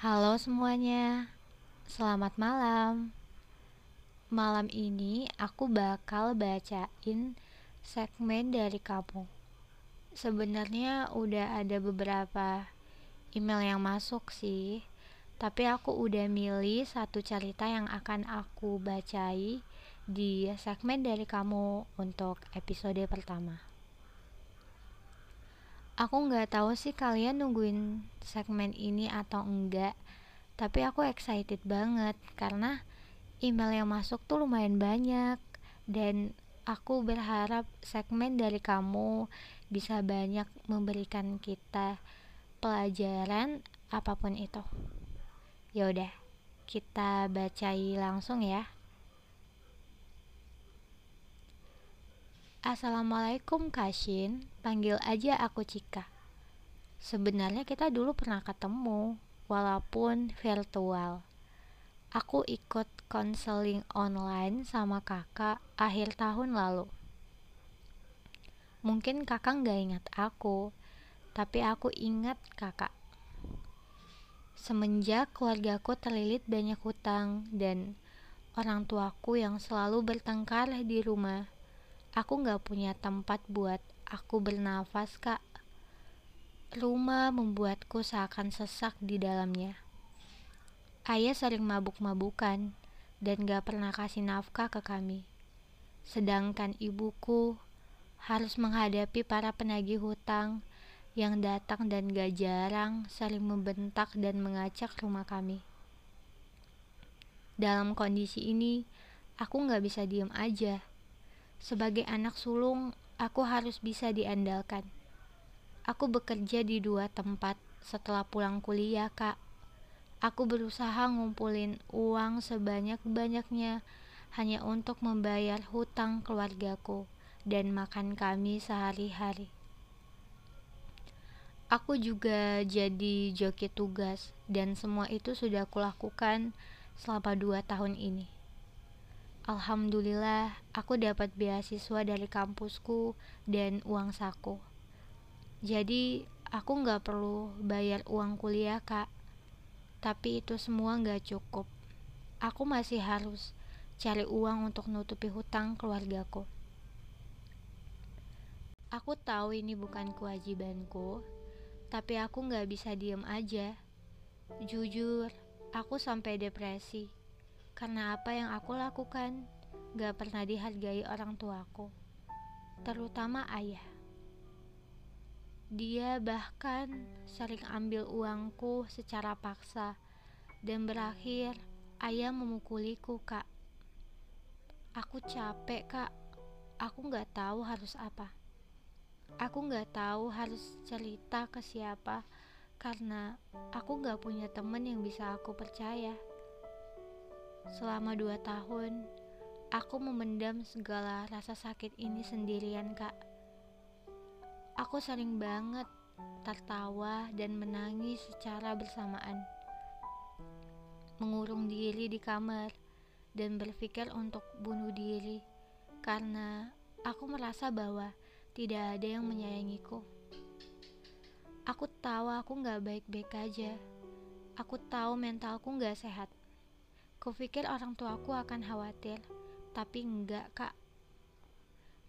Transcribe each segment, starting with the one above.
Halo semuanya, selamat malam. Malam ini aku bakal bacain segmen dari kamu. Sebenarnya udah ada beberapa email yang masuk sih, tapi aku udah milih satu cerita yang akan aku bacai di segmen dari kamu untuk episode pertama. Aku nggak tahu sih kalian nungguin segmen ini atau enggak, tapi aku excited banget karena email yang masuk tuh lumayan banyak dan aku berharap segmen dari kamu bisa banyak memberikan kita pelajaran apa pun itu. Ya udah, kita bacai langsung ya. Assalamualaikum Kashin, panggil aja aku Cika. Sebenarnya kita dulu pernah ketemu, walaupun virtual. Aku ikut konseling online sama kakak akhir tahun lalu. Mungkin kakak nggak ingat aku, tapi aku ingat kakak. Semenjak keluargaku terlilit banyak hutang dan orang tuaku yang selalu bertengkar di rumah, Aku gak punya tempat buat aku bernafas, Kak. Rumah membuatku seakan sesak di dalamnya. Ayah sering mabuk-mabukan dan gak pernah kasih nafkah ke kami. Sedangkan ibuku harus menghadapi para penagih hutang yang datang dan gak jarang saling membentak dan mengacak rumah kami. Dalam kondisi ini, aku gak bisa diem aja sebagai anak sulung, aku harus bisa diandalkan. Aku bekerja di dua tempat setelah pulang kuliah, Kak. Aku berusaha ngumpulin uang sebanyak-banyaknya hanya untuk membayar hutang keluargaku dan makan kami sehari-hari. Aku juga jadi joki tugas dan semua itu sudah kulakukan selama dua tahun ini. Alhamdulillah, aku dapat beasiswa dari kampusku dan uang saku. Jadi, aku nggak perlu bayar uang kuliah, Kak. Tapi itu semua nggak cukup. Aku masih harus cari uang untuk nutupi hutang keluargaku. Aku tahu ini bukan kewajibanku, tapi aku nggak bisa diem aja. Jujur, aku sampai depresi karena apa yang aku lakukan gak pernah dihargai orang tuaku, terutama ayah. Dia bahkan sering ambil uangku secara paksa dan berakhir ayah memukuliku kak. Aku capek kak, aku gak tahu harus apa. Aku gak tahu harus cerita ke siapa karena aku gak punya temen yang bisa aku percaya. Selama dua tahun, aku memendam segala rasa sakit ini sendirian, Kak. Aku sering banget tertawa dan menangis secara bersamaan. Mengurung diri di kamar dan berpikir untuk bunuh diri karena aku merasa bahwa tidak ada yang menyayangiku. Aku tahu aku gak baik-baik aja. Aku tahu mentalku gak sehat. Kupikir orang tuaku akan khawatir, tapi enggak, Kak.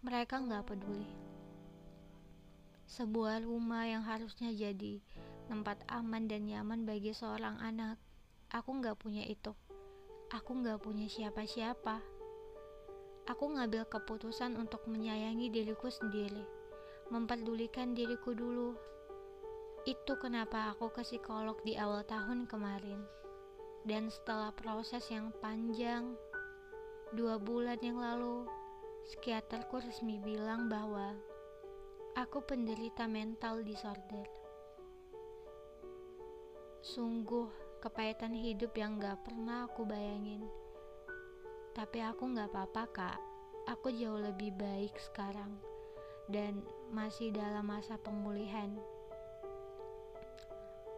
Mereka enggak peduli. Sebuah rumah yang harusnya jadi tempat aman dan nyaman bagi seorang anak, aku enggak punya itu. Aku enggak punya siapa-siapa. Aku ngambil keputusan untuk menyayangi diriku sendiri, memperdulikan diriku dulu. Itu kenapa aku ke psikolog di awal tahun kemarin. Dan setelah proses yang panjang, dua bulan yang lalu, psikiaterku resmi bilang bahwa aku penderita mental disorder. Sungguh kepahitan hidup yang gak pernah aku bayangin. Tapi aku gak apa-apa kak, aku jauh lebih baik sekarang dan masih dalam masa pemulihan.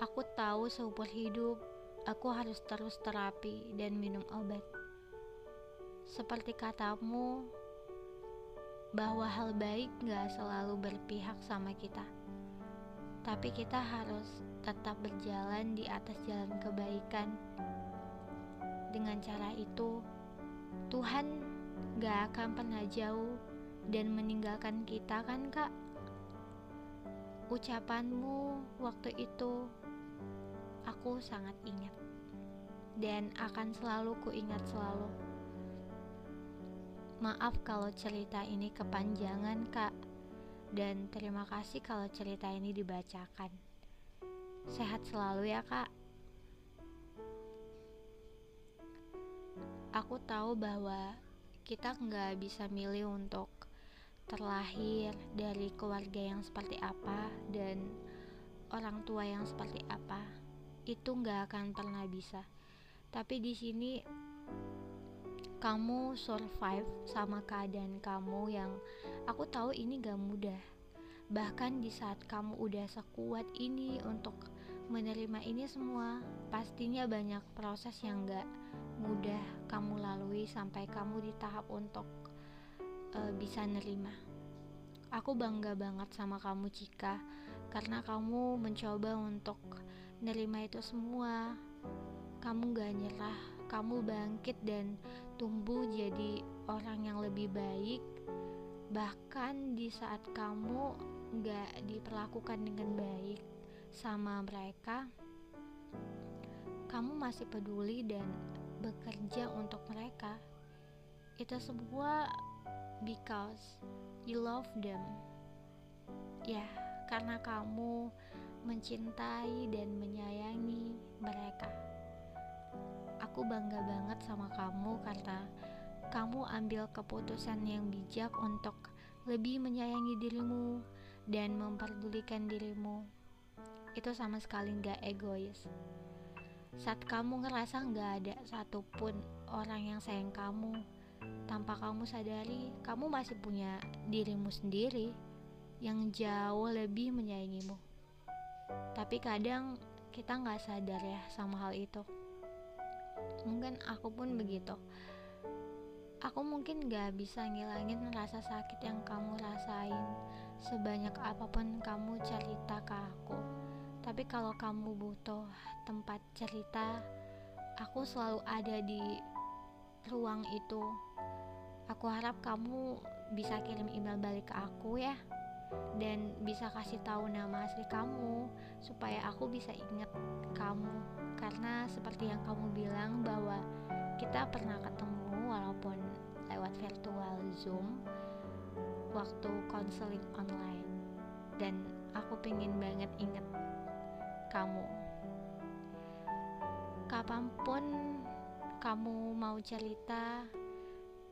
Aku tahu seumur hidup aku harus terus terapi dan minum obat. Seperti katamu, bahwa hal baik gak selalu berpihak sama kita. tapi kita harus tetap berjalan di atas jalan kebaikan. Dengan cara itu, Tuhan gak akan pernah jauh dan meninggalkan kita, kan, Kak? Ucapanmu waktu itu aku sangat ingat dan akan selalu kuingat selalu. Maaf kalau cerita ini kepanjangan, Kak. Dan terima kasih kalau cerita ini dibacakan. Sehat selalu ya, Kak. Aku tahu bahwa kita nggak bisa milih untuk terlahir dari keluarga yang seperti apa dan orang tua yang seperti apa. Itu nggak akan pernah bisa. Tapi di sini kamu survive sama keadaan kamu yang aku tahu ini gak mudah. Bahkan di saat kamu udah sekuat ini untuk menerima ini semua, pastinya banyak proses yang gak mudah kamu lalui sampai kamu di tahap untuk uh, bisa nerima. Aku bangga banget sama kamu Cika karena kamu mencoba untuk nerima itu semua. Kamu gak nyerah, kamu bangkit dan tumbuh jadi orang yang lebih baik. Bahkan di saat kamu gak diperlakukan dengan baik sama mereka kamu masih peduli dan bekerja untuk mereka. Itu semua because you love them. Ya karena kamu mencintai dan menyayangi mereka aku bangga banget sama kamu karena kamu ambil keputusan yang bijak untuk lebih menyayangi dirimu dan memperdulikan dirimu. Itu sama sekali gak egois. Saat kamu ngerasa gak ada satupun orang yang sayang kamu, tanpa kamu sadari, kamu masih punya dirimu sendiri yang jauh lebih menyayangimu. Tapi kadang kita nggak sadar ya sama hal itu. Mungkin aku pun begitu. Aku mungkin gak bisa ngilangin rasa sakit yang kamu rasain sebanyak apa pun kamu cerita ke aku. Tapi kalau kamu butuh tempat cerita aku selalu ada di ruang itu. Aku harap kamu bisa kirim email balik ke aku ya dan bisa kasih tahu nama asli kamu supaya aku bisa inget kamu. Karena seperti yang kamu bilang bahwa kita pernah ketemu walaupun lewat virtual Zoom waktu konseling online. Dan aku pengen banget inget kamu. Kapan pun kamu mau cerita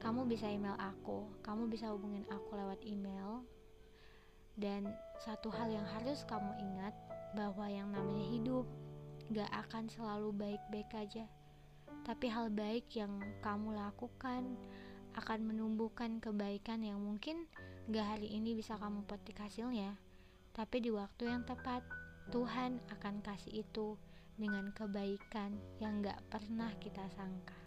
kamu bisa email aku. Kamu bisa hubungin aku lewat email dan satu hal yang harus kamu ingat bahwa yang namanya hidup gak akan selalu baik-baik aja. Tapi hal baik yang kamu lakukan akan menumbuhkan kebaikan yang mungkin gak hari ini bisa kamu petik hasilnya. Tapi di waktu yang tepat, Tuhan akan kasih itu dengan kebaikan yang gak pernah kita sangka.